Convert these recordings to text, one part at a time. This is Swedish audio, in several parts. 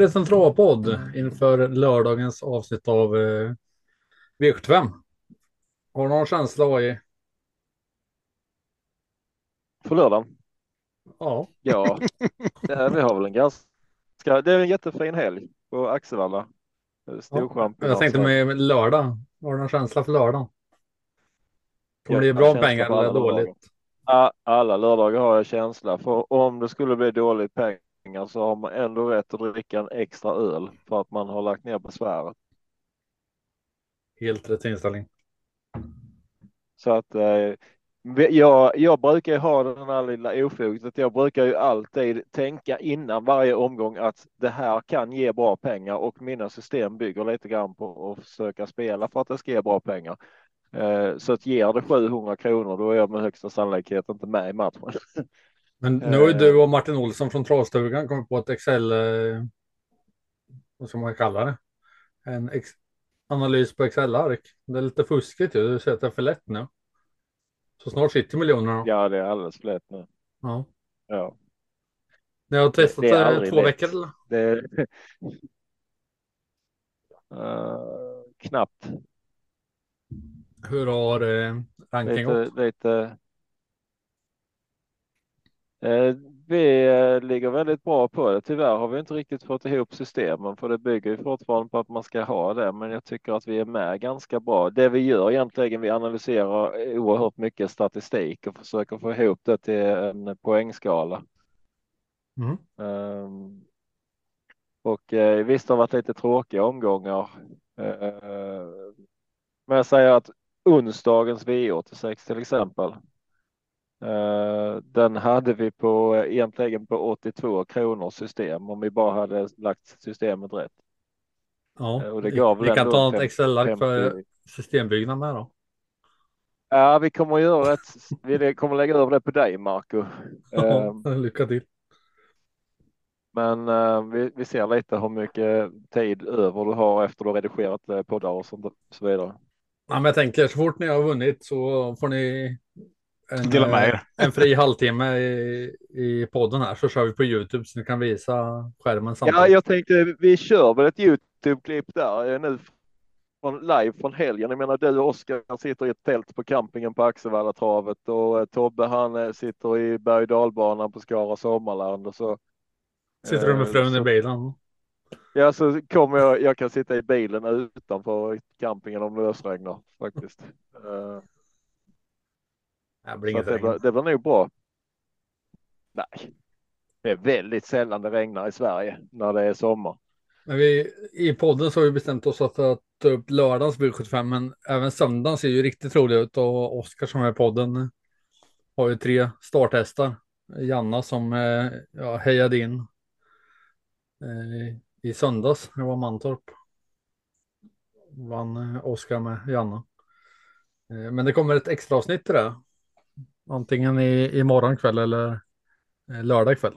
En travpodd inför lördagens avsnitt av eh, V75. Har du någon känsla AI? För lördagen? Ja. Ja, det, vi har väl en ganska, det är en jättefin helg på Axevalla. Storchamp. Jag tänkte med lördag. Har du någon känsla för lördag? Kommer det bra pengar eller dåligt? lördagar. Ja, Alla lördagar har jag känsla för om det skulle bli dåligt pengar så har man ändå rätt att dricka en extra öl för att man har lagt ner besväret. Helt rätt inställning. Så att eh, jag, jag brukar ju ha den här lilla ofoget att jag brukar ju alltid tänka innan varje omgång att det här kan ge bra pengar och mina system bygger lite grann på att försöka spela för att det ska ge bra pengar. Eh, så att ger det 700 kronor då är jag med högsta sannolikhet inte med i matchen. Men nu har ju Eh. du och Martin Olsson från Travstugan kommit på ett Excel. Eh, vad ska man kalla det? En ex analys på Excel-ark. Det är lite fuskigt ju. Du säger att det är för lätt nu. Så snart sitter miljonerna. Ja. Det är alldeles för lätt nu. ja. Ja, Ni har testat Det är två lätt. veckor eller? det Eh, knappt. Hur har eh, rankingen gått? Lite, lite. Eh, vi eh, ligger väldigt bra på det. Tyvärr har vi inte riktigt fått ihop systemen för det bygger ju fortfarande på att man ska ha det. Men jag tycker att vi är med ganska bra. Det vi gör egentligen, vi analyserar oerhört mycket statistik och försöker få ihop det till en poängskala. Mm. Ehm, och eh, visst det har varit lite tråkiga omgångar. Men jag säger att onsdagens V86 till exempel. Eh, den hade vi på egentligen på 82 kronor system om vi bara hade lagt systemet rätt. Ja, Eh, och det vi, gav vi kan ta ett fem- Excel-ark för 50. systembyggnad med då. Ja, vi kommer göra ett. Vi kommer lägga över det på dig Marco. Ja, Ehm, lycka till. Men eh, vi, vi ser lite hur mycket tid över du har efter du har redigerat poddar och sånt så vidare. Ja, men jag tänker så fort ni har vunnit så får ni en, Dela med eh, er. en fri halvtimme i, i podden här så kör vi på Youtube så ni kan visa skärmen Ja, samtidigt. jag tänkte vi kör väl ett Youtube-klipp där eh, nu från live från helgen. Jag menar du och Oskar sitter i ett tält på campingen på Axevalla travet och eh, Tobbe han eh, sitter i berg och dalbanan på Skara Sommarland och så. Sitter du med eh, frun i så- bilen? Ja, så kommer jag. Jag kan sitta i bilen utanför campingen om det ösregnar faktiskt. Det blir inget det, regn. det var nog bra. Nej, det är väldigt sällan det regnar i Sverige när det är sommar. Men vi, I podden så har vi bestämt oss att ta upp lördagens V75 men även söndagen ser ju riktigt rolig ut och Oskar som är i podden har ju tre starthästar. Janna som eh, ja, hejade in eh, i söndags. Det var Mantorp. Vann eh, Oskar med Janna. Eh, men det kommer ett extra avsnitt till det. Antingen i, i morgon kväll eller eh, lördag kväll.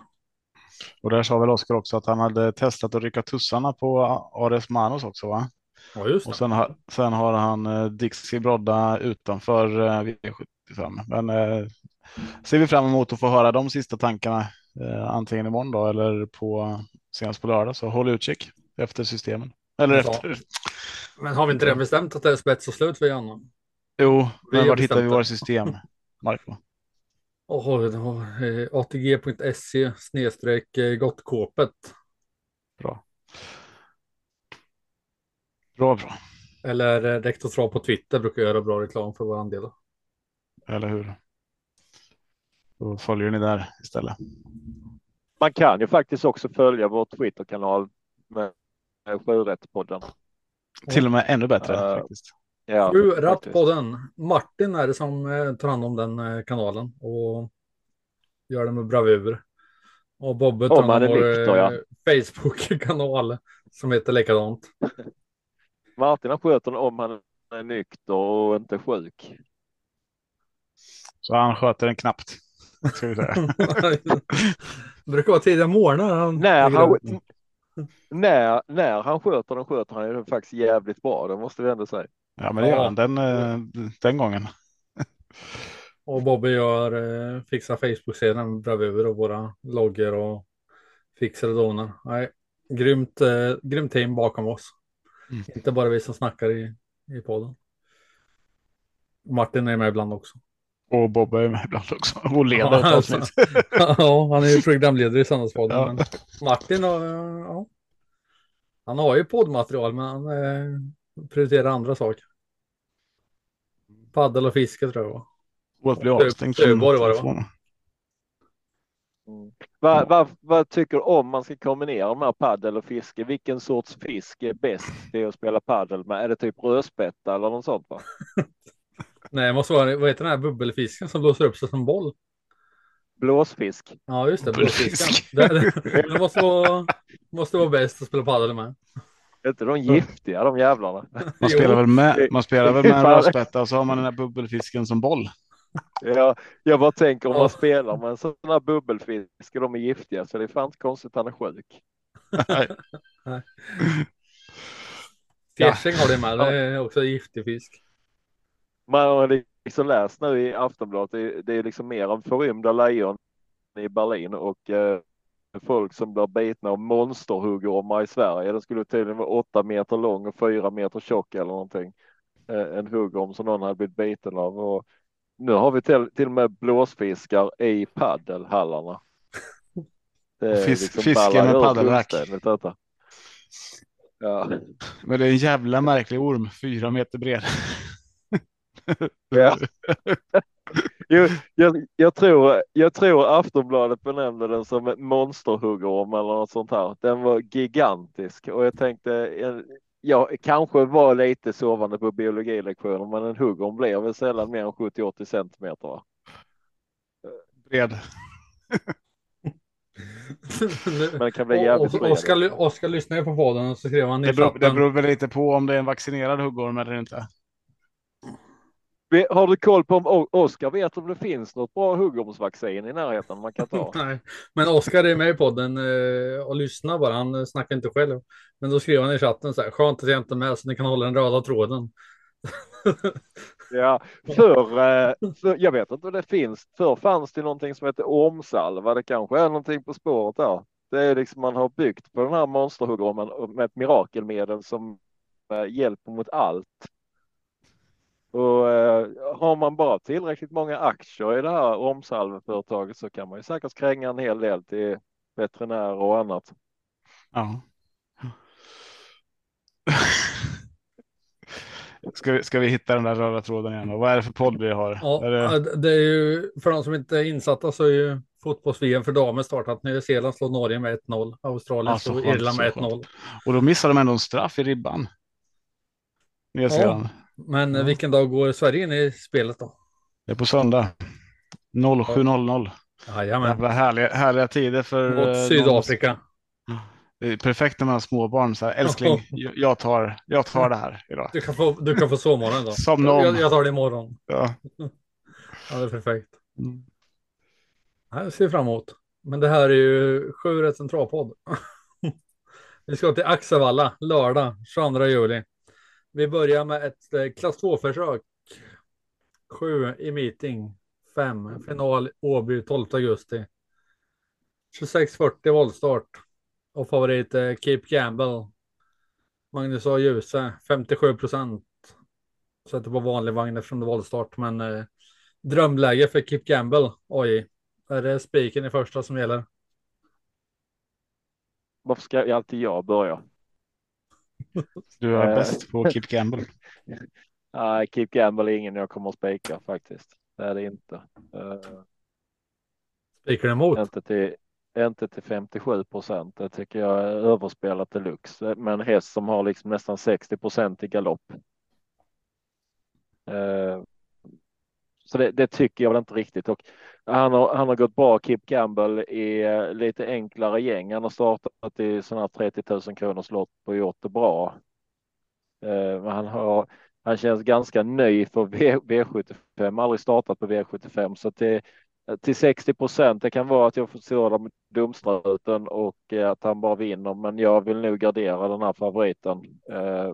Och där sa väl Oskar också att han hade testat att rycka tussarna på Ares Manos också va? Ja just Och det. sen, har- sen har han eh, Dixie Brodda utanför eh, V75. Men eh, ser vi fram emot att få höra de sista tankarna eh, antingen imorgon då eller på senast på lördag. Så håll utkik efter systemen. Eller Ja. efter. Men har vi inte redan bestämt att det är spets och slut för Janna? Jo, men vart hittar vi våra system? Marco? Oh, eh, ATG.se snedstreck eh, gottkåpet. Bra. Bra, bra. Eller eh, Rektor Trav på Twitter brukar göra bra reklam för våran del. Eller hur? Då följer ni där istället. Man kan ju faktiskt också följa vår Twitterkanal med Sjurättspodden. Till och med ännu bättre Ja. faktiskt. Ja, Sju ratt på den. Martin är det som eh, tar hand om den eh, kanalen och gör det med bravur. Och Bobbe tar hand han om vår ja. eh, Facebook-kanal som heter likadant. Martin han sköter den om han är nykter och inte sjuk. Så han sköter den knappt. Ska vi säga. det brukar vara tidiga morgnar. Han När ligger han, när, när han sköter den sköter han ju faktiskt jävligt bra. Det måste vi ändå säga. Ja, men det gör han den, eh, den gången. Och Bobby gör, eh, fixar Facebook-sidan bravur och våra loggor och fixar och donar. Nej, grymt, eh, grymt team bakom oss. Mm. Inte bara vi som snackar i, i podden. Martin är med ibland också. Och Bobbe är med ibland också. Och leder Ja, alltså. ja, han är ju programledare i Söndagspodden. Ja. Men Martin har, ja, han har ju poddmaterial men han eh, prioriterar andra saker. Paddel och fiske tror jag. va? Och att bli avstängd från var det, telefonen. Mm. Vad, vad, vad tycker du om man ska kombinera med paddel och fiske? Vilken sorts fisk är bäst till att spela paddel med? Är det typ rödspätta eller något sånt? Va? Nej, det måste vara, vad heter den här bubbelfisken som blåser upp sig som boll? Blåsfisk. Ja, just det, blåsfisken. Det, det måste, vara, måste vara bäst att spela paddel med. Är inte de giftiga de jävlarna? Man spelar väl med, man spelar väl med en rödspätta och så har man den här bubbelfisken som boll. Jag, jag bara tänker om Ja. man spelar med en sån här bubbelfisk och de är giftiga så det är fan inte konstigt att han är sjuk. Ja. Fjärsing har det med, det är också giftig fisk. Man har liksom läst nu i Aftonbladet, det, det är liksom mer än förrymda lejon i Berlin och eh, folk som blir bitna av monsterhuggormar i Sverige. Den skulle tydligen vara åtta meter lång och fyra meter tjock eller någonting. Eh, en huggorm som någon hade blivit biten av. Och nu har vi till, till och med blåsfiskar i paddelhallarna. Fisk- fisken med paddelrack. Ja. Men det är en jävla märklig orm, fyra meter bred. Ja. Jo, jag, jag, tror, jag tror Aftonbladet benämnde den som ett monsterhuggorm eller något sånt här. Den var gigantisk och jag tänkte jag, kanske var lite sovande på biologilektionen men en huggorm blir väl sällan mer än 70-80 centimeter. Va? Bred. Men det kan bli jävligt. Oskar, Oskar lyssnade på podden och så skrev han i Det beror, det chatten. beror väl lite på om det är en vaccinerad huggorm eller inte. Har du koll på om Oskar vet om det finns något bra huggormsvaccin i närheten man kan ta? Nej, men Oskar är med i podden eh, och lyssnar bara. Han eh, snackar inte själv. Men då skrev han i chatten så här. Skönt att jag inte är med så ni kan hålla den röda tråden. Ja, för, eh, för jag vet inte om det finns. Förr fanns det någonting som heter ormsalva. Det kanske är någonting på spåret där. Det är liksom man har byggt på den här monsterhuggormen med ett mirakelmedel som hjälper mot allt. Och eh, har man bara tillräckligt många aktier i det här ormsalveföretaget så kan man ju säkert kränga en hel del till veterinärer och annat. Ja. Ska vi, ska vi hitta den där röda tråden igen? då? Vad är det för podd vi har? Ja, Är det, det är ju för de som inte är insatta så är ju fotbolls-VM för damer startat. Nya Zeeland slår Norge med 1-0. Australien Ja, så slår skönt, Irland med skönt. 1-0. och då missar de ändå en straff i ribban. Nya Zeeland. Men Ja. vilken dag går Sverige in i spelet då? Det är på söndag. 07.00. Jajamän. Jävla härliga, härliga tider för... Mot eh, Sydafrika. Är perfekt när man har småbarn. Så här, älskling, jag tar, jag tar det här idag. Du kan få, du kan få sovmorgon då. Somna om. Jag, jag tar det imorgon. Ja. Ja, det är perfekt. Mm. Jag ser fram emot. Men det här är ju sju rätt centralpodd. Vi ska till Axevalla lördag 22 juli. Vi börjar med ett eh, klass 2-försök. 7 i meeting. 5 final Åby 12 augusti. 26.40 voltstart. Och favorit är Cape Campbell. Magnus A. Djuse 57 procent. Sätter på vanlig vagn eftersom det var voltstart. Men eh, drömläge för Cape Campbell. Oj. Är det spiken i första som gäller? Varför ska alltid jag börja? Du är Eh. bäst på Kip Gamble. Nej, Keep Gamble är ingen jag kommer att spika faktiskt. Det är det inte. Eh, Spikar emot? inte till inte till 57 procent. Det tycker jag är överspelat deluxe. Med en häst som har liksom nästan 60 procent i galopp. Eh, så det, det tycker jag väl inte riktigt. Och han har, han har gått bra, Kip Gamble, i lite enklare gäng. Han har startat i sådana här 30 000 kronors lott och gjort det bra. Eh, men han har han känns ganska ny för V75, aldrig startat på V75 så att det, till 60 procent. Det kan vara att jag får se dem dumstruten och eh, att han bara vinner, men jag vill nog gardera den här favoriten eh,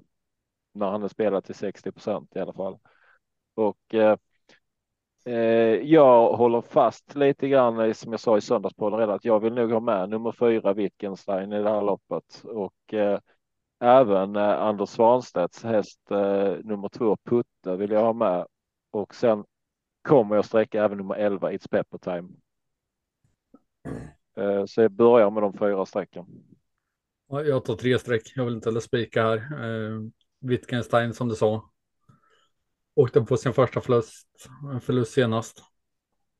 när han är spelad till 60 procent i alla fall. Och Eh, jag håller fast lite grann som jag sa i söndagspodden redan att jag vill nog ha med nummer fyra Wittgenstein i det här loppet och eh, även eh, Anders Svanstedts häst eh, nummer två Putte vill jag ha med och sen kommer jag sträcka även nummer 11 It's Pepper Time. Eh, så jag börjar med de fyra strecken. Jag tar tre streck. Jag vill inte heller spika här. Eh, Wittgenstein som du sa. Åkte på sin första förlust, förlust senast.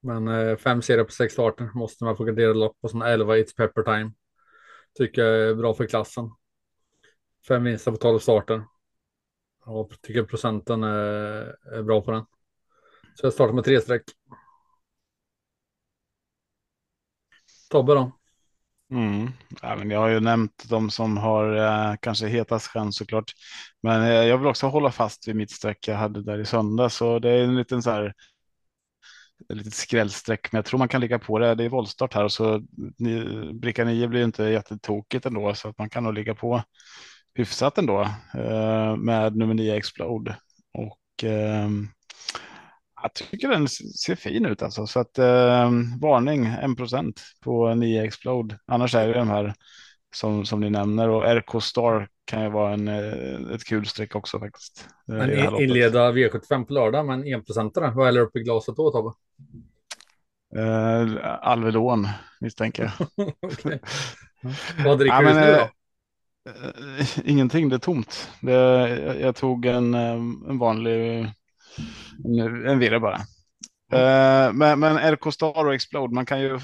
Men eh, fem serier på sex starter måste man få gardera lopp och sen 11 It's Pepper Time. Tycker jag är bra för klassen. Fem vinster på 12 starter. Jag tycker procenten är, är bra på den. Så jag startar med tre streck. Tobbe då? Mm. Ja, men jag har ju nämnt de som har eh, kanske hetast chans såklart. Men eh, jag vill också hålla fast vid mitt streck jag hade där i söndag. Så det är en liten så här. Ett litet skrällstreck, men jag tror man kan ligga på det. Det är våldstart här och så ni, bricka 9 blir inte jättetokigt ändå så att man kan nog ligga på hyfsat ändå eh, med nummer 9 Explode. Och eh, jag tycker den ser fin ut alltså. Så att eh, varning 1% på 9 Explode. Annars är det de här som, som ni nämner och RK Star kan ju vara en, eh, ett kul streck också faktiskt. Eh, Men inleda V75 på lördag med en enprocentare. Vad häller upp i glaset då Tobbe? Uh, Alvedon misstänker jag. okay. Vad dricker ja, du nu då? Uh, ingenting, det är tomt. Det, jag, jag, tog en, en vanlig en, en virre bara. Uh, men, men RK Star och Explode, man kan ju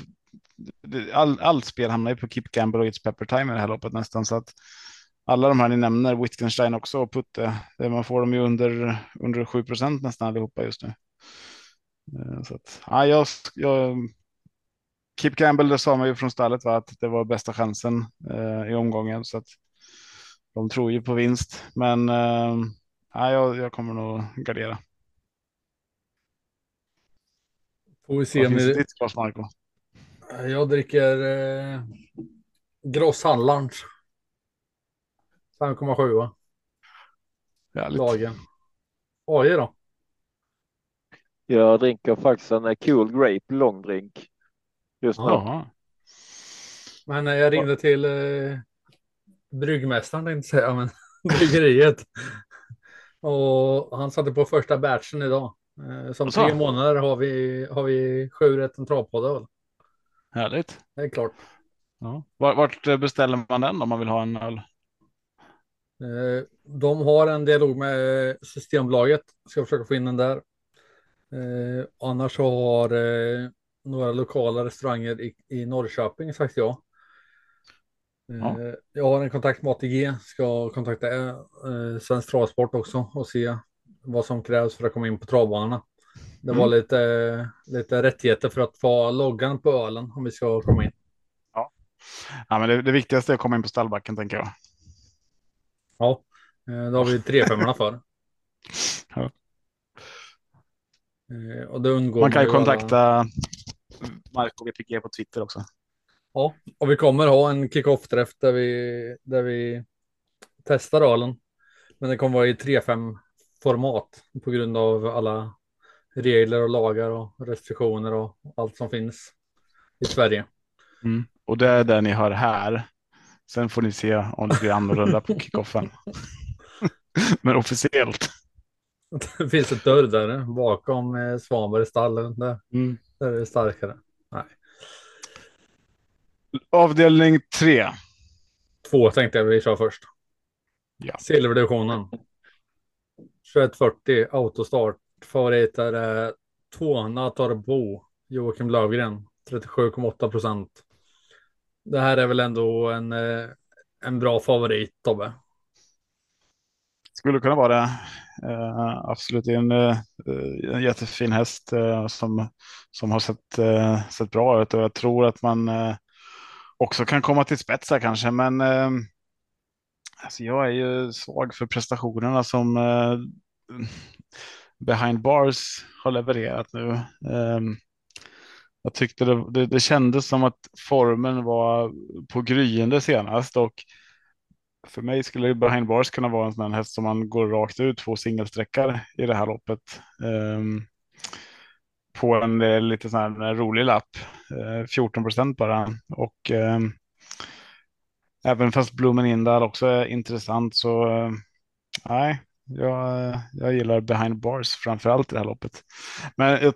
all, allt spel hamnar ju på Keep Gamble och It's Pepper Time i det här loppet nästan så att alla de här ni nämner, Wittgenstein också och Putte, man får dem ju under, under 7% nästan allihopa just nu. Uh, så att, ja, jag, jag, Keep gamble, det sa man ju från stallet va, att det var bästa chansen uh, i omgången. Så att de tror ju på vinst. Men ja, jag, jag kommer nog gardera. Får vi se Vad finns det ditt glas, Marco? Jag dricker eh, Gross Hallands. 5,7. Lagen. AJ då? Jag dricker faktiskt en Cool Grape långdrink just nu. Aha. Men eh, jag ringde till eh, bryggmästaren tänkte säga, men bryggeriet. Och han satte på första batchen idag. Eh, som tre månader har vi, har vi sju rätten travpoddar. Härligt. Det är klart. Ja. Vart beställer man den om man vill ha en öl? Eh, de har en dialog med Systembolaget. Ska försöka få in den där. Eh, annars har eh, några lokala restauranger i, i Norrköping sagt ja. Ja. Jag har en kontakt med ATG, ska kontakta eh, Svensk Travsport också och se vad som krävs för att komma in på travbanorna. Det var mm. lite, lite rättigheter för att få loggan på ölen om vi ska komma in. Ja, ja men det, det viktigaste är att komma in på stallbacken tänker jag. Ja, eh, då har vi tre femmorna för. Ja. Eh, och det undgår man kan ju kontakta alla... Marco VPG på Twitter också. Ja, och vi kommer ha en kick-off-träff där vi, där vi testar ölen. Men det kommer vara i 3-5 format på grund av alla regler och lagar och restriktioner och allt som finns i Sverige. Mm. Och det är det ni har här. Sen får ni se om det blir annorlunda på kickoffen. Men officiellt. Det finns ett dörr där bakom eh, Svanbergsstallen. Där, mm. där är det starkare. Nej. Avdelning tre. Två tänkte jag vi kör först. Ja. Silverdivisionen. 2140 autostart. Favoriter är två Natarbo. Joakim Lövgren 37,8 procent. Det här är väl ändå en, eh, en bra favorit Tobbe. Skulle kunna vara det. Uh, absolut, det är en, uh, en jättefin häst uh, som, som har sett, sett bra ut och jag tror att man också kan komma till spets kanske. Men alltså jag är ju svag för prestationerna som eh, behind bars har levererat nu. Eh, jag tyckte det, det, det kändes som att formen var på gryende senast och för mig skulle behind bars kunna vara en sån här häst som man går rakt ut två singelsträckar i det här loppet. Eh, på en eh, lite sån här rolig lapp. Eh, 14 procent bara. Och ehm, även fast Blommen in där också är intressant så eh, nej, jag, jag gillar behind bars framför allt i det här loppet. Men jag är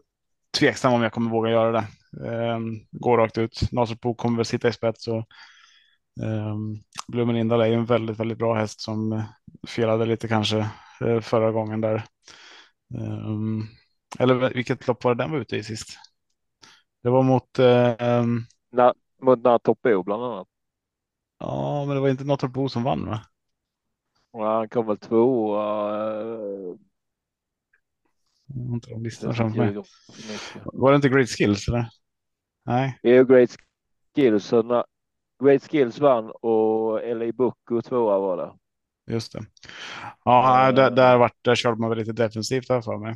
tveksam om jag kommer våga göra det. Ehm, Gå rakt ut. Naserpo kommer väl sitta i spets och Um, Blumen Indal är ju en väldigt, väldigt bra häst som felade lite kanske eh, förra gången där. Um, eller vilket lopp var det den var ute i sist? Det var mot. Um, Na, mot Natoppo bland annat. Ja, men det var inte Natorpo som vann va? Ja, han kom väl två. Uh, inte de listan framför mig. Var det inte Great Skills eller? Nej. Är Great Skills. Great Skills vann och LA Bucco tvåa var det. Just det. Ja, där, där, där körde man väl lite defensivt här för mig.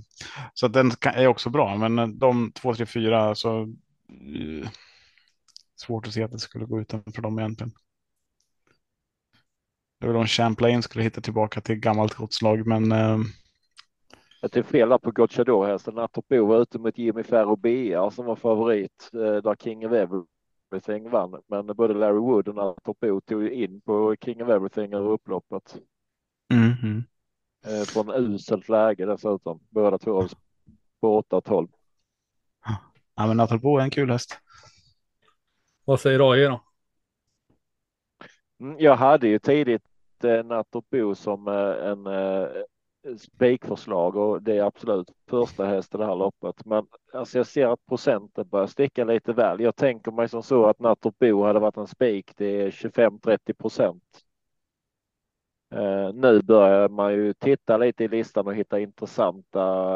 Så den är också bra, men de två, tre, fyra så uh, svårt att se att det skulle gå utanför dem egentligen. Det väl om Champlain skulle hitta tillbaka till gammalt godslag, men. Uh, jag är fel på Gocciador hästen. Nattorpo var ute mot Jimmy Ferro BR som var favorit eh, där King of Everything vann. Men både Larry Wood och Nattorpo tog in på King of Everything över upploppet. Mm -hmm. Från uselt läge dessutom. Båda två på 8-12. Ja, men Natalbo är en kul häst. Vad säger AJ då? Mm, jag hade ju tidigt eh, Bo som eh, en eh, spikförslag och det är absolut första häst i det här loppet. Men alltså jag ser att procenten börjar sticka lite väl. Jag tänker mig som så att Natorbo hade varit en spik. Det är 25-30 procent. Eh, nu börjar man ju titta lite i listan och hitta intressanta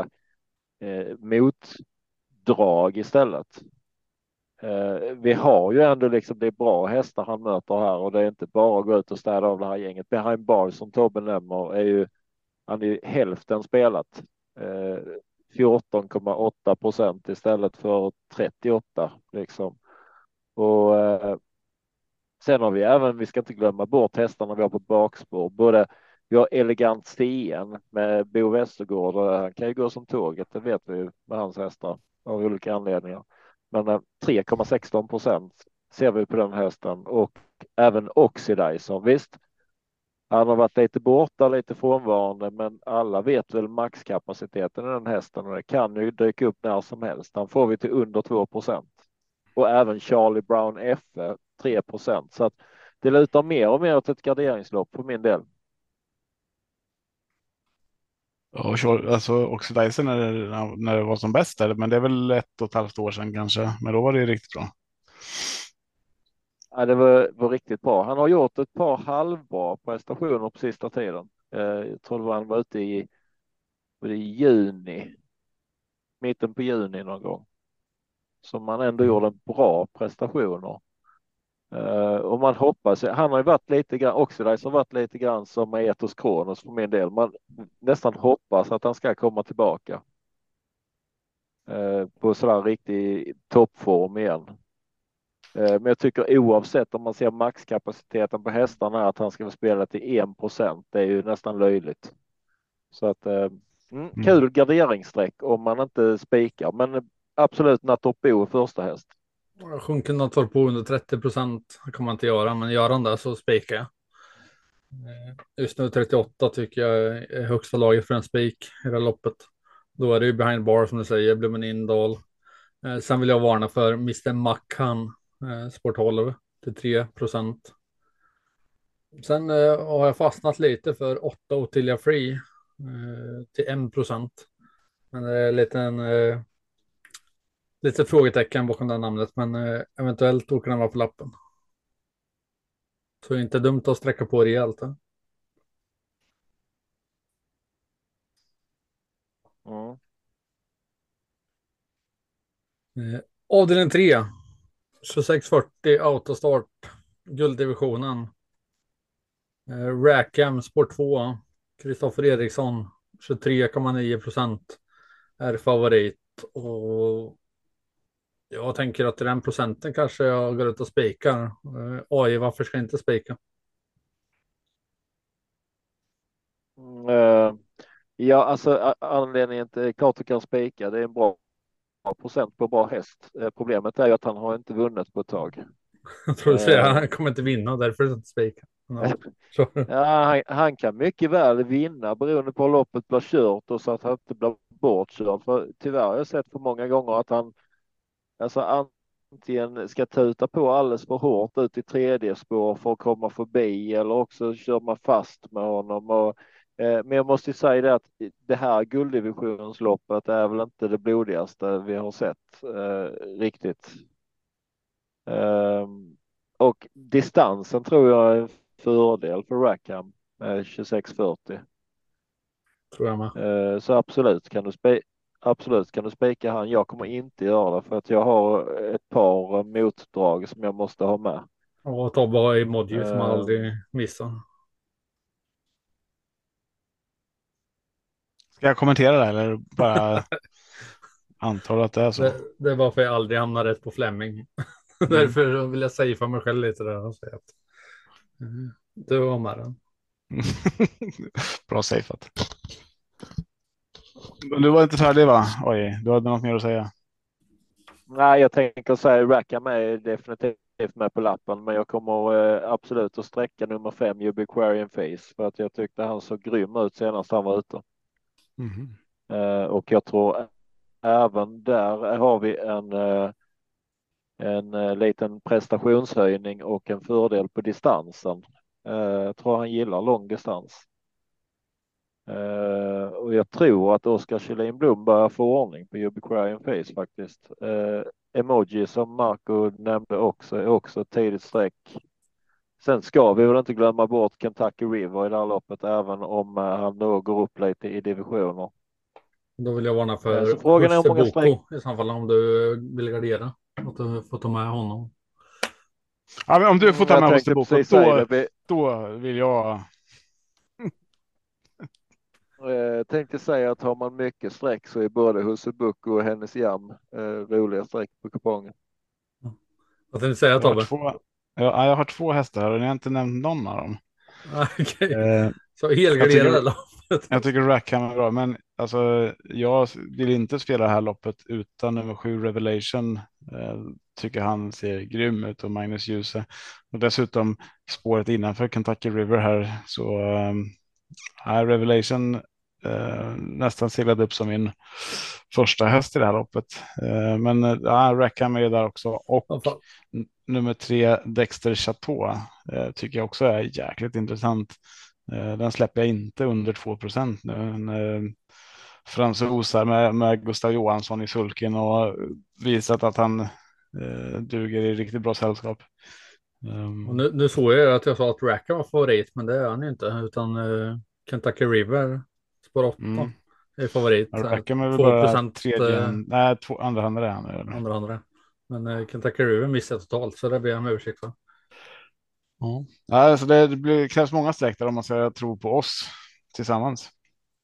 eh, motdrag istället. Eh, vi har ju ändå liksom det är bra hästar han möter här och det är inte bara att gå ut och städa av det här gänget. Behind bars som Tobbe nämner är ju han är ju hälften spelat. Eh, 14,8 procent istället för 38 liksom. Och eh, Sen har vi även, vi ska inte glömma bort hästarna vi har på bakspår, både vi har Elegant Stien med Bo Westergård och han kan ju gå som tåget, det vet vi ju med hans hästar av olika anledningar. Men eh, 3,16 procent ser vi på den hästen och även Oxidizer. Visst, han har varit lite borta, lite frånvarande, men alla vet väl maxkapaciteten i den hästen och det kan ju dyka upp när som helst. Han får vi till under 2 procent. Och även Charlie Brown FE 3 procent. Så att det lutar mer och mer åt ett garderingslopp för min del. Ja, alltså Oxidizer när det, när det var som bäst, men det är väl ett och ett halvt år sedan kanske. Men då var det ju riktigt bra. Ja, det var, var riktigt bra. Han har gjort ett par halvbra prestationer på sista tiden. Eh, jag tror han var ute i, var det juni, mitten på juni någon gång. Som man ändå gjorde en bra prestationer. Uh, och man hoppas, han har ju varit lite grann, Oxidize har varit lite grann som Etos Kronos för min del. Man nästan hoppas att han ska komma tillbaka. Uh, på sådär riktig toppform igen. Uh, men jag tycker oavsett om man ser maxkapaciteten på hästarna att han ska spela till 1 procent. Det är ju nästan löjligt. Så att mm, mm. kul garderingsstreck om man inte spikar, men absolut Nattorpo första häst. Sjunker något på under 30 procent kan man inte göra, men gör han det så spikar jag. Eh, just nu 38 tycker jag är högsta laget för en spik i det här loppet. Då är det ju behind bar som du säger, Blommen Indal. Eh, sen vill jag varna för Mr. Mackan, eh, Sport 12 till 3 procent. Sen eh, har jag fastnat lite för 8 Ottilia Free eh, till 1 procent. Men det är en liten lite frågetecken bakom det namnet, men eh, eventuellt åker den vara på lappen. Så inte dumt att sträcka på rejält. Eh. Mm. Eh, avdelning 3. 2640 autostart. Gulddivisionen. Eh, Rackham Sport 2. Kristoffer Eriksson 23,9 procent är favorit och jag tänker att den procenten kanske jag går ut och spikar. Eh, AI, varför ska jag inte spika? Uh, ja, alltså anledningen till klart du kan spika. Det är en bra procent på bra häst. Eh, problemet är ju att han har inte vunnit på ett tag. Jag tror du säger att han kommer inte vinna, därför är det inte spika. Ja, han, han, kan mycket väl vinna beroende på hur loppet blir kört och så att han inte blir bortkörd. För tyvärr har jag sett för många gånger att han alltså antingen ska tuta på alldeles för hårt ut i tredje spår för att komma förbi eller också kör man fast med honom. Och, eh, men jag måste säga det att det här gulddivisionsloppet är väl inte det blodigaste vi har sett eh, riktigt. Eh, och distansen tror jag är en fördel för Rackham med 2640. Tror jag med. Eh, så absolut kan du absolut kan du spika han. Jag kommer inte göra det för att jag har ett par motdrag som jag måste ha med. Och ta bara emoji uh, som man aldrig missar. Ska jag kommentera det eller bara antar att det är så? Det, det är varför jag aldrig hamnar rätt på Fleming. Mm. Därför vill jag säga för mig själv lite där och säga att mm, du var med den. Bra safeat. Du var inte färdig va? Oj, du hade något mer att säga. Nej, jag tänker säga Rackham är definitivt med på lappen, men jag kommer eh, absolut att sträcka nummer fem, Ubiquarian Face, för att jag tyckte han såg grym ut senast han var ute. Mm. Eh, och jag tror även där har vi en eh, en liten prestationshöjning och en fördel på distansen. Jag tror han gillar lång distans. Uh, och jag tror att Oskar Kjellin Blom börjar få ordning på Ubiquarian Face faktiskt. Uh, emoji som Marco nämnde också är också ett tidigt streck. Sen ska vi väl inte glömma bort Kentucky River i det här loppet, även om uh, han då går upp lite i divisioner. Då vill jag varna för så frågan är hur många streck... i så fall om du vill gardera. Att du får ta med honom. Ja, om du får ta med Husse Boko, då, då vill jag Eh, tänkte säga att har man mycket streck så är både Hussebuck och Hennes Jam eh, roliga streck på kupongen. Vad tänkte du säga Tobbe? Ja, jag har två hästar och ni har inte nämnt någon av dem. Okay. Eh, så helgarderade loppet. Jag tycker Rackham är bra, men alltså, jag vill inte spela det här loppet utan nummer sju Revelation. Eh, tycker han ser grym ut och Magnus Djuse. Och dessutom spåret innanför Kentucky River här så eh, Revelation eh, nästan seglade upp som min första häst i det här loppet. Eh, men eh, ja, Rackham är där också och nummer tre Dexter Chateau eh, tycker jag också är jäkligt intressant. Eh, den släpper jag inte under 2 procent nu. En, eh, fransosar med, med Gustav Johansson i sulken och visat att han duger i riktigt bra sällskap. Um, nu, nu såg jag att jag sa att Rackham var favorit, men det är han inte, utan uh, Kentucky River spår 8 mm. är favorit. Ja, det räcker med 2 procent. Tredje, eh, nej, två, andra handare är han. Andra handare. Men eh, Kentucky River missar totalt så det blir han översikt för. Ja, alltså det, det blir, krävs många streck där om man ska tro på oss tillsammans.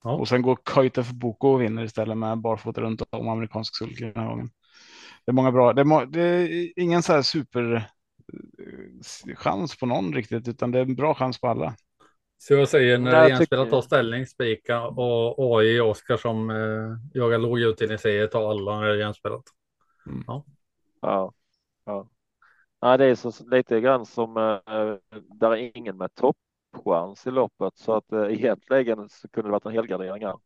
Ja. Och sen går Kajta för Boko och vinner istället med barfota runt om amerikansk sulke den här gången. Det är många bra. Det är, det är ingen så här super eh, chans på någon riktigt, utan det är en bra chans på alla. Så jag säger när det genspelar tar ställning, spika och AI Oskar som eh, jagar låg utdelning säger ta alla när det är genspelat. Mm. Ja. ja. Ja. Ja, det är så lite grann som eh, där är ingen med toppchans i loppet så att eh, egentligen så kunde det varit en helgardering här.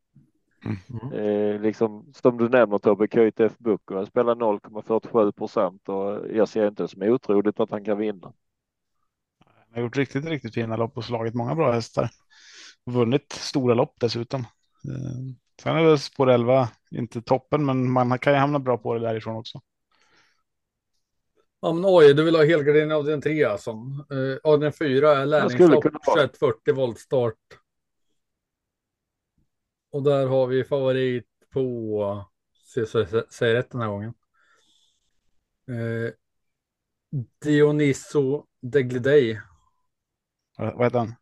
Mm. Eh, liksom som du nämner Tobbe, KTF Booker spelar 0,47 procent och jag ser inte som otroligt att han kan vinna har gjort riktigt, riktigt fina lopp och slagit många bra hästar. Vunnit stora lopp dessutom. Eh, sen är väl spår 11 inte toppen, men man kan ju hamna bra på det därifrån också. Ja, men oj, du vill ha helgardering av den tre alltså. Uh, av den fyra är lärlingslopp 2140 voltstart. Och där har vi favorit på, se så säger rätt den här gången. Uh, Dioniso Deglidei vad heter han?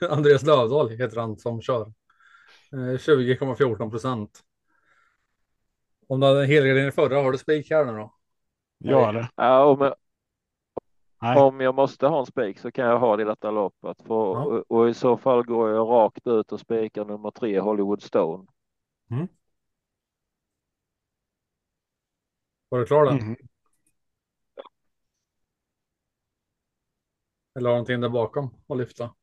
Andreas Lövdahl heter han som kör. 20,14 eh, procent. Om du hade en helgardering förra, har du spik här nu då? Ja, eller? Ja, om jag, om jag måste ha en spik så kan jag ha det i detta loppet. För, ja. och, och, i så fall går jag rakt ut och spikar nummer tre Hollywood Stone. Mm. Var du klar där? Mhm. Eller någonting där bakom att lyfta?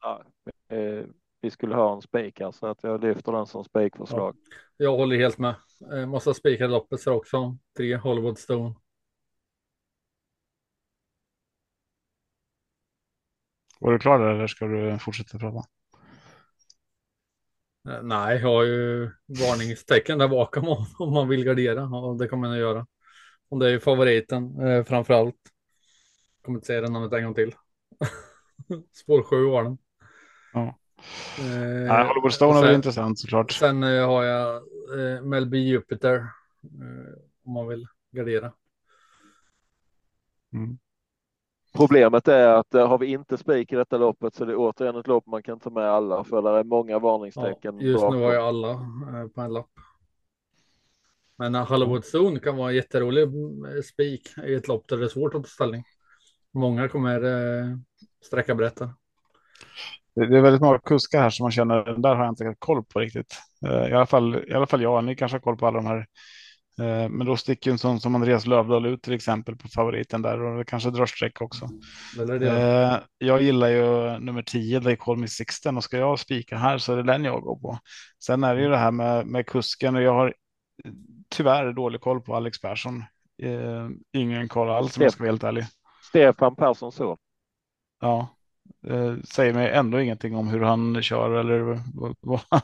Ja, eh, vi skulle ha en spik här så att jag lyfter den som spikförslag. Jag håller helt med. Eh, måste spika loppet så också. Tre Hollywood Stone. Var du klar där eller ska du fortsätta prata? Eh, nej, jag har ju varningstecken där bakom om, man vill gardera. Och det kommer man att göra. Och det är ju favoriten eh, framför allt. Kommer inte säga det namnet en gång till. Spår 7 var den. Ja. Eh, Nej, Hollywood Stone är intressant såklart. Sen eh, har jag eh, Melby Jupiter. Eh, om man vill gardera. Mm. Problemet är att eh, har vi inte spik i detta loppet så är det återigen ett lopp man kan ta med alla för där är många Ja, varningstecken. just nu har jag alla eh, på en lapp. Men eh, Hollywood Zone kan vara en jätterolig eh, spik i ett lopp där det är svårt att ta ställning. Många kommer eh, sträcka berätta. Det det är väldigt många kuskar här som man känner, den där har jag inte koll på riktigt. Eh, I alla fall, i alla fall jag, ni kanske har koll på alla de här. Eh, Men då sticker en sån som Andreas Lövdahl ut till exempel på favoriten där och det kanske drar streck också. Eller det. Eh, Jag gillar ju nummer 10, They Call Me Sixten och ska jag spika här så är det den jag går på. Sen är det ju det här med, med kusken och jag har tyvärr dålig koll på Alex Persson. Eh, ingen koll alls om jag ska vara helt ärlig. Stefan Persson så. Ja, säger mig ändå ingenting om hur han kör eller vad,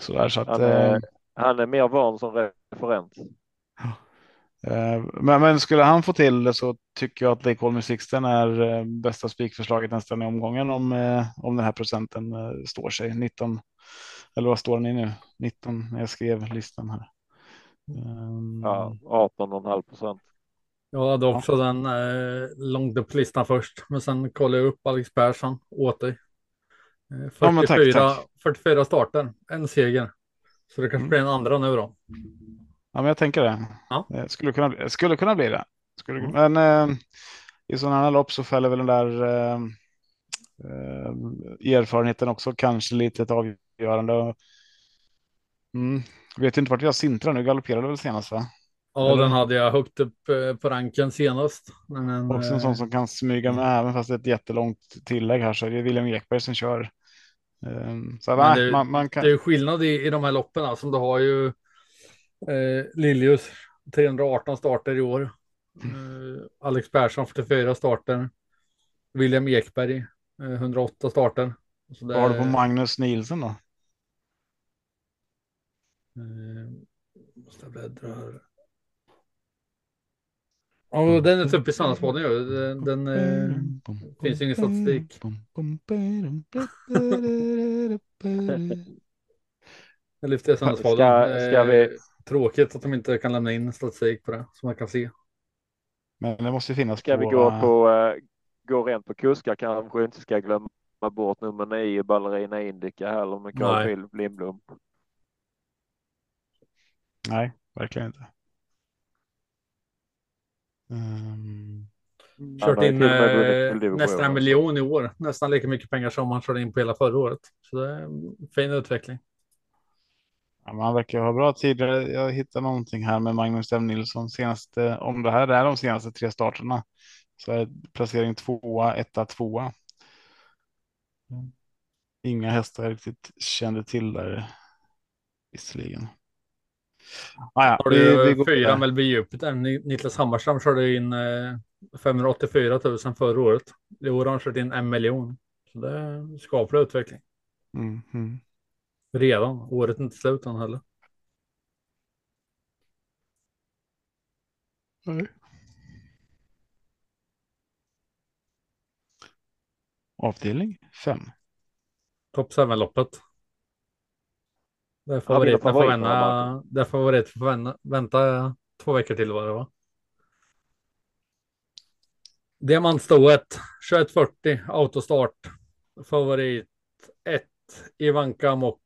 sådär så att. Han är, Eh, han är mer van som referent. eh, men, men skulle han få till det så tycker jag att Call Me Sixten är eh, bästa spikförslaget nästan i omgången om, om den här procenten står sig. 19, eller vad står den i nu? 19 när jag skrev listan här. Ja, 18,5 procent. Jag hade också den eh, långt upp på listan först. Men sen kollade jag upp Alex Persson åt dig. Eh, 44, Ja, tack, tack. 44 starter, en seger. Så det kanske Mm. blir en andra nu då. Ja, men jag tänker det. Ja. Eh, Skulle kunna, skulle kunna bli det. Skulle, Mm. Men eh, i sådana här lopp så fäller väl den där eh, eh, erfarenheten också kanske lite ett avgörande. Mm. Vet inte vart jag sintrar nu. Galopperade väl senast va? Ja, Eller? den hade jag högt upp eh, på ranken senast. Men en, Också en eh, sån som kan smyga med även fast det är ett jättelångt tillägg här så är det William Ekberg som kör. Eh, så nej, det- man, man kan. Det är skillnad i, i de här loppen. Alltså, du har ju eh, Liljus 318 starter i år. Eh, Alex Persson 44 starter. William Ekberg eh, 108 starter. Så det, Vad har du på Magnus Nielsen då? eh, måste jag bläddra här. Ja, den är uppe i Sandspodden ju. Den, den eh, finns ju ingen statistik. Jag lyfter Sandspodden. Ska- ska vi- Eh, Tråkigt att de inte kan lämna in statistik på det som man kan se. Men det måste ju finnas Ska vi på, gå eh, på eh, gå rent på kuskar kanske vi inte ska glömma bort nummer nio Ballerina Indica heller med Carl. Philip Lindblom. Nej, verkligen inte. Han Kört in eh, nästan miljon i år. Nästan lika mycket pengar som han körde in på hela förra året. Så det är en fin utveckling. ja, men han verkar ha bra tider. Jag hittar någonting här med Magnus M. Nilsson senaste. Om det här är de senaste tre starterna så är placering tvåa, etta, tvåa. Inga hästar jag riktigt kände till där. Visserligen. Ah, ja, Har vi, du vi går fyra. Mellby Jupiter. Ni- Niklas Hammarström körde in eh, 584 000 förra året. I år har han kört in en miljon. Så det är skaplig utveckling. Mm, mm. Redan. Året är inte slut än heller. Nej. Avdelning fem. Top 7-loppet. Det är Har vi några favoriten får favoriter, vänta, Martin? det är favorit får vänta, vänta två veckor till var det va? Diamantstoet 2140 autostart. Favorit 1 Ivanka Mock.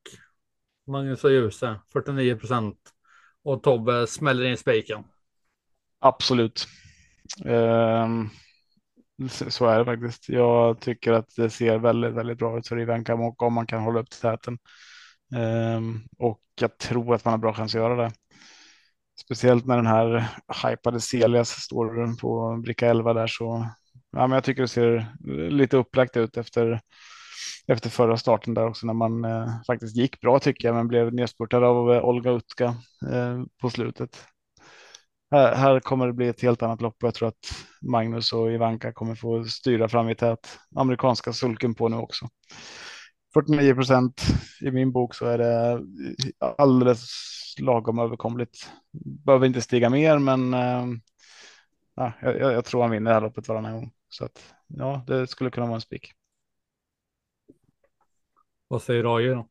Magnus och Ljuse 49 procent. Och Tobbe smäller in spiken. Absolut. Ehm, så är det faktiskt. Jag tycker att det ser väldigt, väldigt bra ut för Ivan och om man kan hålla upp täten. Ehm, och jag tror att man har bra chans att göra det. speciellt när den här hypade Celias står på bricka 11 där så ja, men jag tycker det ser lite upplagt ut efter efter förra starten där också när man eh, faktiskt gick bra tycker jag, men blev nedspurtad av eh, Olga Utka eh, på slutet. Här, här, kommer det bli ett helt annat lopp och jag tror att Magnus och Ivanka kommer få styra fram i tät. Amerikanska sulken på nu också. 49 procent i min bok så är det alldeles lagom överkomligt. Behöver inte stiga mer, men äh, jag, jag, tror han vinner det här loppet varannan gång. Så att ja, det skulle kunna vara en spik. Vad säger AJ då?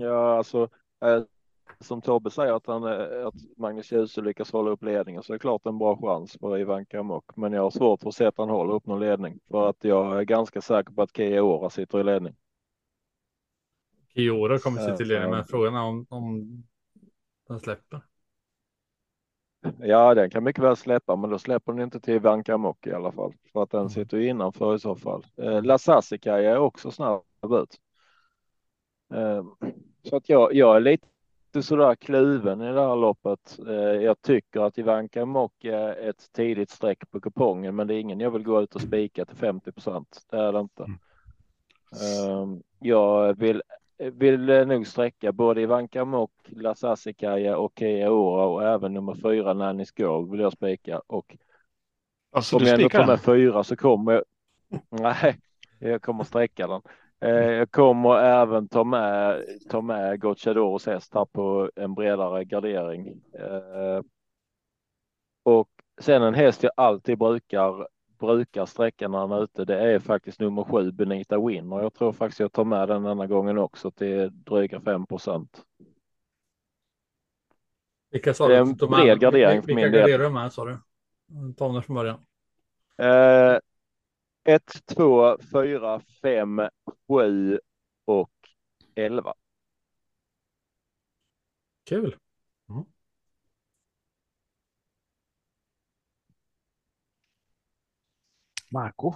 Ja, alltså eh, som Tobbe säger att, han, eh, att Magnus Djuse lyckas hålla upp ledningen så är det klart en bra chans för Ivanka Amok. Men jag har svårt för att se att han håller upp någon ledning för att jag är ganska säker på att Kia Ora sitter i ledning. Kia Ora kommer sitta i ledning, men frågan är om, om den släpper. Ja, den kan mycket väl släppa, men då släpper den inte till Ivanka Amok i alla fall för att den mm. sitter ju innanför i så fall. Eh, La är också snabb ut. Eh, så att jag, jag är lite sådär kluven i det här loppet. Eh, jag tycker att Ivanka Mock är ett tidigt streck på kupongen, men det är ingen jag vill gå ut och spika till 50 procent. Det är det inte. Mm. Ehm, jag vill, vill nog sträcka både Ivanka Mock, Lasasikaja och Kia Ora och även nummer fyra Nanny's Girl vill jag spika. Och alltså, om jag ändå tar med fyra så kommer jag. Nej, jag kommer sträcka den. Eh, jag kommer även ta med, ta med Gocciadoros häst här på en bredare gardering. Eh, och sen en häst jag alltid brukar brukar sträcka när han är ute. Det är faktiskt nummer sju Benita Winner. Jag tror faktiskt jag tar med den denna gången också till dryga 5 procent. Vilka sa du? Det är en bred gardering för min del. Vilka garderar du med sa du? Ta dem från början. Eh, 1, 2, 4, 5, 7 och 11. Kul. Mm. Marco.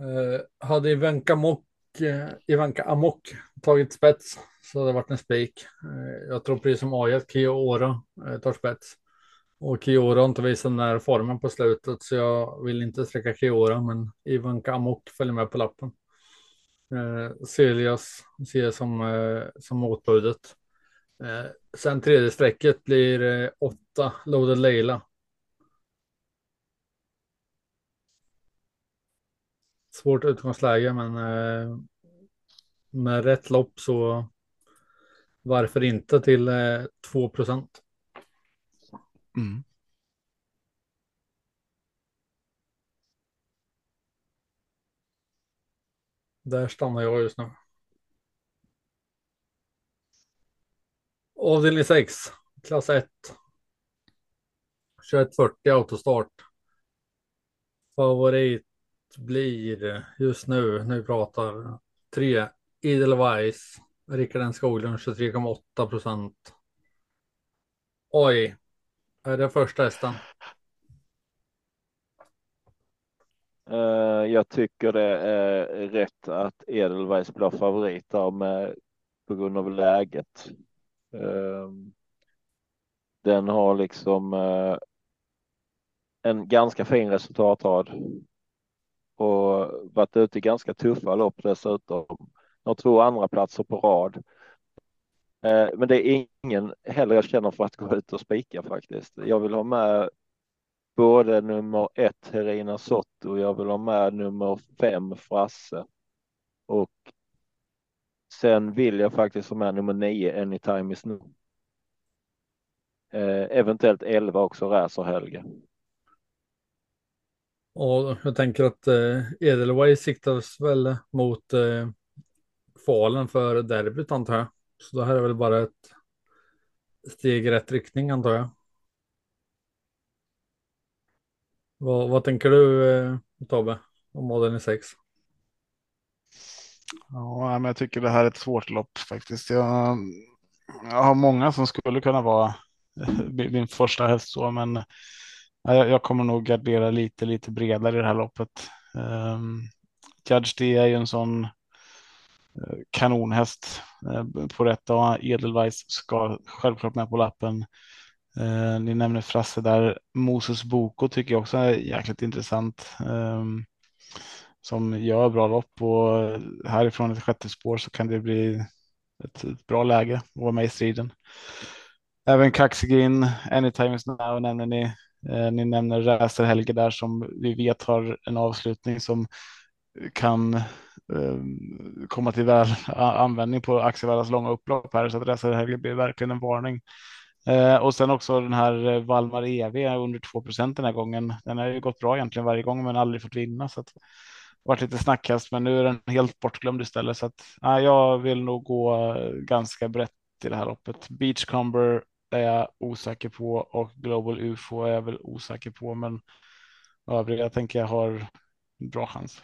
Uh, hade Ivanka, Mock, uh, Ivanka Amok tagit spets så hade det varit en spik. Uh, jag tror precis som Ajet, Kio Ora tar spets. Och Kiora har inte visat den här formen på slutet så jag vill inte sträcka Kiora men Ivan Kamok följer med på lappen. Eh, Celias ser jag som, eh, som motbudet. Eh, sen tredje strecket blir eh, åtta Loaded Leila. Svårt utgångsläge men eh, med rätt lopp så varför inte till eh, 2 procent. Mm. Där stannar jag just nu. Avdelning 6, klass 1. 2140 autostart. Favorit blir just nu, nu pratar 3 Edelweiss. Rickard N Skoglund 23,8 procent. Oj, är det första hästen? Uh, eh, jag tycker det är rätt att Edelweiss blir favorit där med, på grund av läget. Uh, den har liksom uh, en ganska fin resultatrad och varit ute i ganska tuffa lopp dessutom. Har två andra platser på rad. Eh, men det är ingen heller jag känner för att gå ut och spika faktiskt. Jag vill ha med både nummer ett Herina Sotto, jag vill ha med nummer fem Frasse och sen vill jag faktiskt ha med nummer nio Anytime is now. Eh, eventuellt elva också Räser Helge. Och jag tänker att eh, Edelweiss siktas väl mot eh, kvalen för derbyt antar jag. Så det här är väl bara ett steg i rätt riktning antar jag. Vad, vad tänker du eh, Tobbe om modellen 6? Ja, men jag tycker det här är ett svårt lopp faktiskt. Jag, jag har många som skulle kunna vara eh, min första häst så, men jag, jag kommer nog gardera lite, lite bredare i det här loppet. Um, Judge D är ju en sån kanonhäst eh, på rätt dag. Edelweiss ska självklart med på lappen. Eh, ni nämner Frasse där. Moses Boko tycker jag också är jäkligt intressant. Ehm, som gör bra lopp och härifrån ett sjätte spår så kan det bli ett, ett bra läge att vara med i striden. Även Kaxigin, Anytime is now nämner ni. Eh, ni nämner Räser Helge där som vi vet har en avslutning som kan eh, komma till väl användning på Axevallas långa upplopp här så att Räser blir verkligen en varning. Eh, och sen också den här eh, Valmar EV under 2 procent den här gången. Den har ju gått bra egentligen varje gång men aldrig fått vinna så att varit lite snackkast, men nu är den helt bortglömd istället. Så att ja, jag vill nog gå eh, ganska brett i det här loppet. Beachcomber är jag osäker på och Global UFO är jag väl osäker på, men övriga tänker jag har bra chans.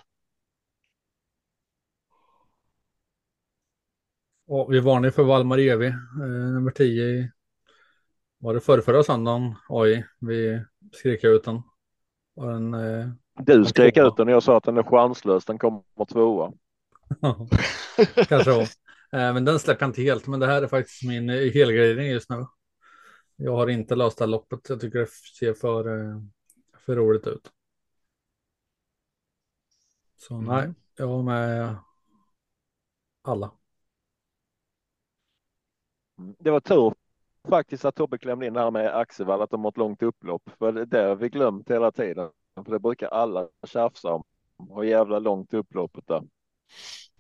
Och vi varnar för Valmar Evi, eh, nummer 10. Var det förra, förra söndagen? Oj, vi skrek ut den. Var den eh, du skrek ut den och jag sa att den är chanslös. Den kommer tvåa. Kanske. Eh, men den släpper jag inte helt. Men det här är faktiskt min eh, helgardering just nu. Jag har inte löst det här loppet. Jag tycker det ser för, eh, för roligt ut. Så mm. nej, jag har med alla. Det var tur faktiskt att Tobbe klämde in det här med Axevall, att de har ett långt upplopp. För det har vi glömt hela tiden. För det brukar alla tjafsa om. Och jävla långt upploppet där.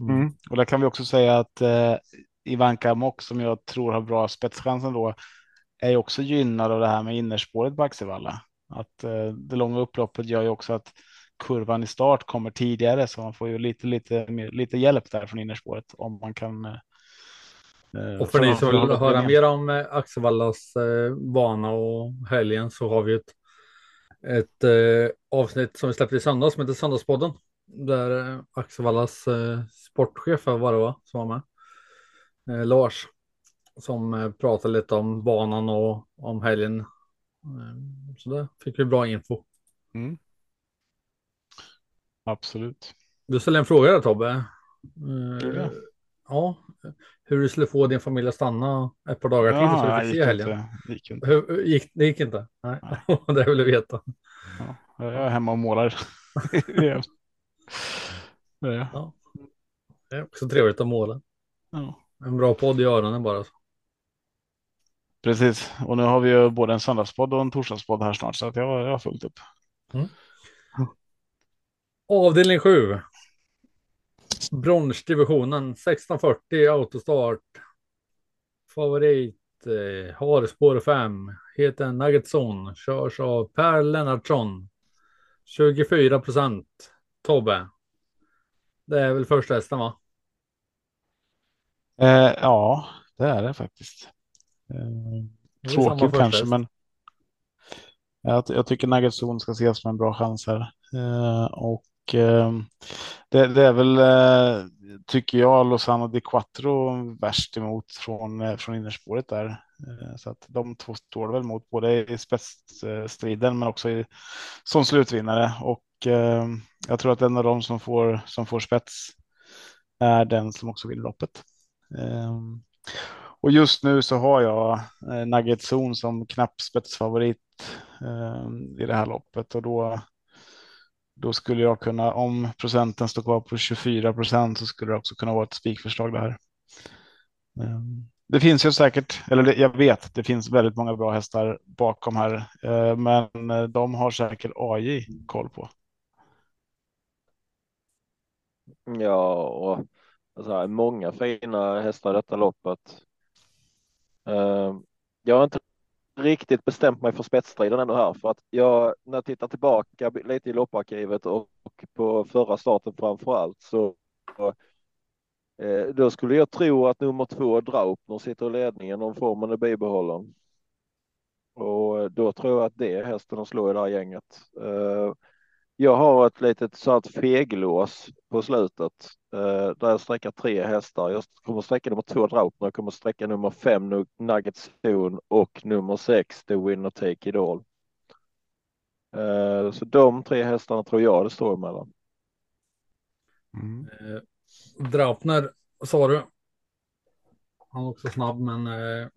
Mm. mm. Och där kan vi också säga att eh, Ivanka Mock som jag tror har bra spetschansen då är också gynnad av det här med innerspåret på Axevalla. Att eh, det långa upploppet gör ju också att kurvan i start kommer tidigare så man får ju lite, lite, lite hjälp där från innerspåret om man kan. Eh, och för ni som vill höra mer om eh, Axevallas eh, bana och helgen så har vi ett ett eh, avsnitt som vi släppte i söndags som heter Söndagspodden. Där eh, Axevallas eh, sportchef var det va, som var med. Eh, Lars. Som eh, pratade lite om banan och om helgen. Eh, så där fick vi bra info. Mm. Absolut. Du ställde en fråga där Tobbe. Eh, ja, hur du skulle få din familj att stanna ett par dagar till så du fick se helgen. Inte, gick inte. Hur, gick, det gick inte? Nej, Nej. det vill du veta. Ja, jag är hemma och målar. ja. ja. Det är också trevligt att måla. Ja. En bra podd i öronen bara. Precis, och nu har vi ju både en söndagspodd och en torsdagspodd här snart så att jag, jag har fullt upp. Mm. Avdelning 7 bronsdivisionen 1640 autostart. Favorit eh, har spår 5. Heter Nuggetson. Körs av Per Lennartsson. 24 procent. Tobbe. Det är väl första hästen va? Eh, ja, det är det faktiskt. Eh, tråkigt kanske, men jag, jag tycker Nuggetson ska ses som en bra chans här. Eh, och Eh, det, det, är väl, eh, tycker jag, Lozano di Quattro värst emot från, eh, från innerspåret där. Så att de två står väl mot både i spetsstriden men också i, som slutvinnare. Och jag tror att en av dem som får, som får spets är den som också vinner loppet. Och just nu så har jag Nugget Zone som knapp spetsfavorit i det här loppet och då då skulle jag kunna, om procenten står kvar på 24 procent så skulle det också kunna vara ett spikförslag det här. Ehm, det finns ju säkert, eller jag vet, det finns väldigt många bra hästar bakom här, ehm, men eh, de har säkert AJ koll på. Ja, och alltså, många fina hästar i detta loppet. Ehm, jag har inte riktigt bestämt mig för spetsstriden ändå här för att jag när jag tittar tillbaka lite i lopparkivet och, och på förra starten framför allt så eh, då skulle jag tro att nummer två Draupner sitter i ledningen om formen är bibehållen. Och då tror jag att det är hästen att slå i det här gänget. Eh, jag har ett litet sånt feglås på slutet eh, där jag sträcker tre hästar. Jag kommer sträcka nummer två Draupner, jag kommer sträcka nummer fem Nuggets Zone och nummer sex The Winner Take It All. Eh, så de tre hästarna tror jag det står emellan. Mm. Eh, Draupner sa du. Han är också snabb, men eh,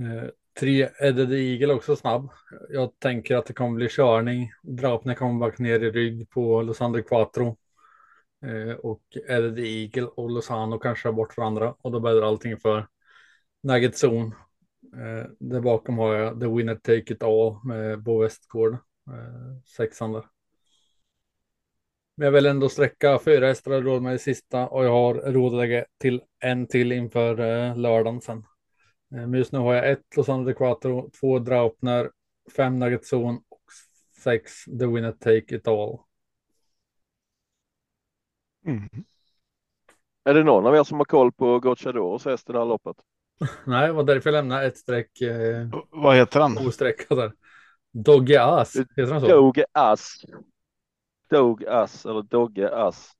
eh, tre Edded Eagle också snabb. Jag tänker att det kommer bli körning. Draupner kommer back ner i rygg på Losandro Quattro. Eh, och Edded Eagle och Lozano kanske bort varandra och då bäddar allting för Nugget Zone. Eh, där bakom har jag The Winner Take It All med Bo Westgård. Eh, sexan där. Men jag vill ändå sträcka fyra hästar råd med i sista och jag har råd att lägga till en till inför eh, lördagen sen. Eh, men just nu har jag ett Los Angeles Quattro, två Draupner, fem Nugget Zone och sex The Winner Take It All. Mm. Är det någon av er som har koll på Gocciadors häst i det här loppet? Nej, det var därför jag lämnade ett streck eh, Vad heter han? osträckat där. Dogge Ass, heter han så? Doge Ass. Dog Ass eller Dogge Ass.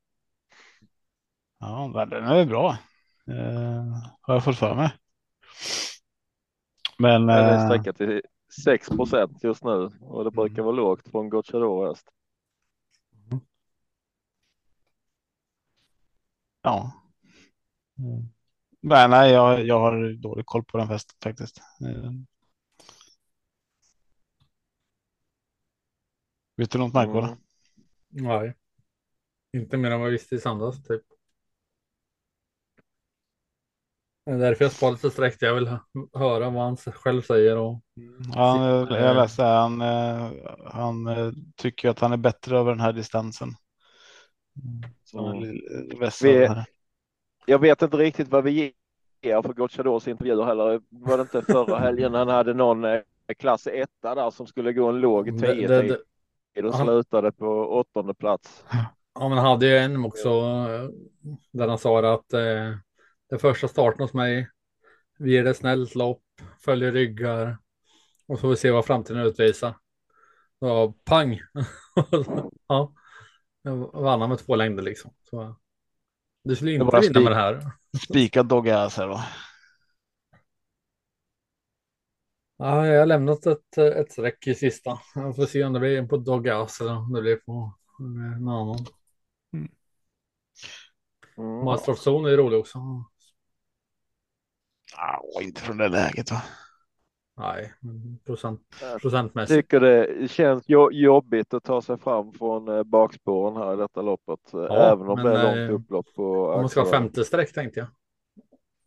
Ja, den är bra. Eh, har jag fått för mig. Men Den är eh, sträckat till 6 procent just nu och det brukar vara lågt på en Gocciador häst. ja. Mm. Men nej, jag, jag har dålig koll på den festen faktiskt. Eh. Vet du något Marco? Mm. Nej. Inte mer än vad jag visste i söndags typ. Det är därför jag sparar lite streck. Jag vill hö- höra vad han själv säger och Ja, jag, läste han, eh, han eh, tycker att han är bättre över den här distansen. Han Mm. Vi-. Jag vet inte riktigt vad vi ger för Gocciadors intervjuer heller. Var det inte förra helgen han hade någon eh, klass etta där som skulle gå en låg Det- 10 det- tid det- och han- slutade på åttonde plats. Ja, men han hade ju en också där han sa att eh, det första starten hos mig, vi ger det snällt lopp, följer ryggar och så får vi se vad framtiden utvisar. Så pang! ja, vann han med två längder liksom. Så, du skulle inte vinna med det här. Spikad Doggas här då. Ja, jag har lämnat ett, ett streck i sista. Jag får se om det blir på Dogas eller om det blir på någon annan. Mm. Master of Zone är rolig också. Ja, inte från det läget va. Nej, procent, Jag procentmässigt. tycker det känns jo- jobbigt att ta sig fram från eh, bakspåren här i detta loppet. eh, Ja, även om men, det är eh, långt upplopp på Om man ska ha femte streck tänkte jag.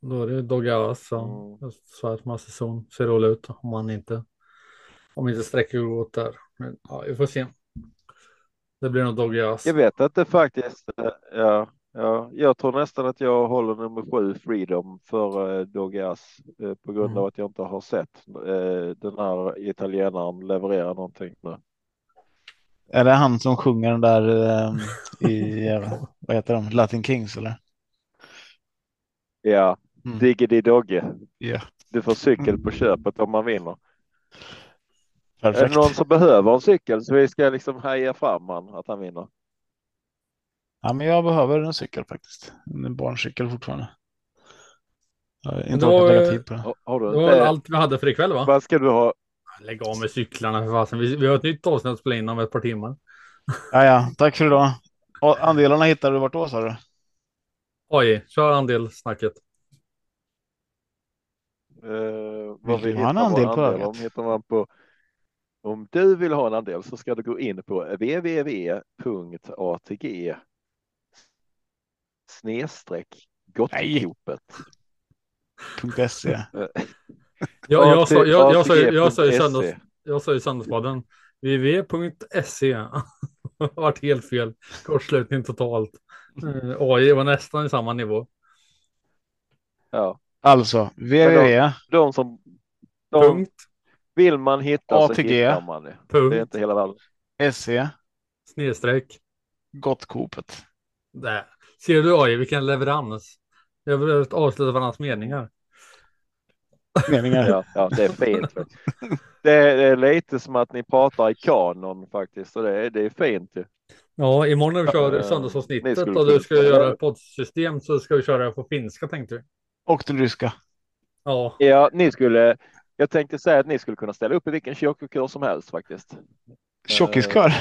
Då är det Dogas och Mm. jag sa att Master Zone ser rolig ut om man inte om inte sträcker går åt där. Men ja, vi får se. Det blir nog Dogas. Jag vet inte faktiskt. eh, Ja, ja, jag tror nästan att jag håller nummer sju Freedom för eh, Dogas eh, på grund Mm. av att jag inte har sett eh, den här italienaren leverera någonting nu. Är det han som sjunger den där eh, i, eh, vad heter de, Latin Kings eller? Ja, Mm. Diggity Dogge. Ja, Du får cykel på köpet om man vinner. Är perfekt. det någon som behöver en cykel så vi ska liksom heja fram han att han vinner. Ja, men jag behöver en cykel faktiskt. En barncykel fortfarande. Inte då, lägga eh, tid på det. Har, du Det var inte? allt vi hade för ikväll va? Vad ska du ha? Lägg av med cyklarna för fasen. Vi, vi har ett nytt avsnitt att spela in om ett par timmar. Ja, ja, tack för idag. Och andelarna hittar du vart då sa du? Oj, kör andelsnacket. Eh, vad Vill vi du ha en hittar andel på andel ögat? om hittar man på. Om du vill ha en andel så ska du gå in på www.atg snedstreck Gottkopet. .se. Jag, jag, sa, jag, jag, sa, ju- jag, sa i söndags, jag sa i Söndagspodden www.se. Vart helt fel. Kortslutning totalt. Eh, AI var nästan i samma nivå. Ja, Alltså www. de som de, Punkt. vill man hitta så ATG. hittar man det. Det är Punkt. inte hela världen. SE. Snedstreck. Gottkopet. Där. Ser du AI, vilken leverans. Jag vill avsluta varandras meningar. Meningar. Ja, ja, det är fint. Det är, det är lite som att ni pratar i kanon faktiskt och det är, det är fint ju. Ja, imorgon när vi kör Eh, ni söndagsavsnittet och du ska göra ett poddsystem så ska vi köra på finska tänkte vi. Och den ryska. Ja, Ja, ni skulle. Jag tänkte säga att ni skulle kunna ställa upp i vilken kyrkokör som helst faktiskt. Tjockiskör.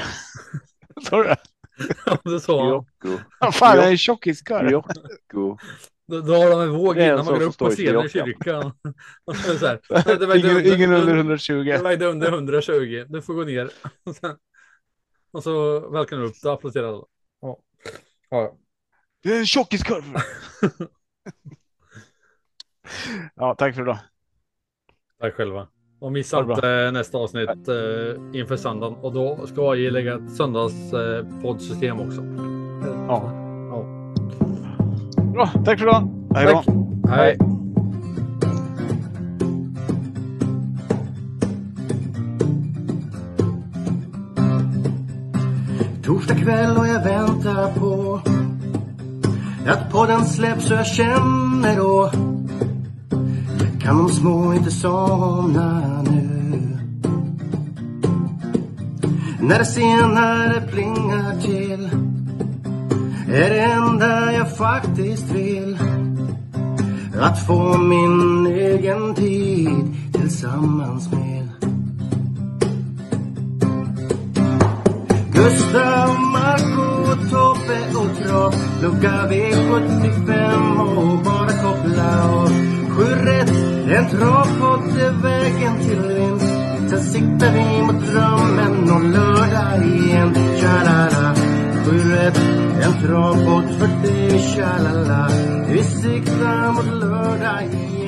Sa du det? Det sa han. Vad fan, jag är tjockiskorv. Jocko. Då, då har de en våg Det en innan man går upp på scenen i kyrkan. så är det så här, det vägde Ingen, ingen under det 120. vägde under 120. Du får gå ner. Och, så välkomnar du upp det och applåderar. Ja. Ja, ja. Det är en tjockiskorv. ja, tack för idag. Tack själva. Och missa inte eh, nästa avsnitt eh, inför söndagen. Och då ska jag lägga ett söndagspoddsystem också. Ja. Ja. Bra, tack för idag. Hej då. Tack. Hej. Torsdag kväll och jag väntar på att podden släpps och jag känner då kan de små inte somna nu. När det senare plingar till är det enda jag faktiskt vill. Att få min egen tid tillsammans med. Gustav, Marco, Tobbe och Trav Lucka V75 och bara koppla av. Sju rätt, en travpodd är vägen till vinst. Sen siktar vi mot drömmen och lördag igen. Tja-la-la. Sju rätt, en travpodd för dig Tja-la-la. Vi siktar mot lördag igen.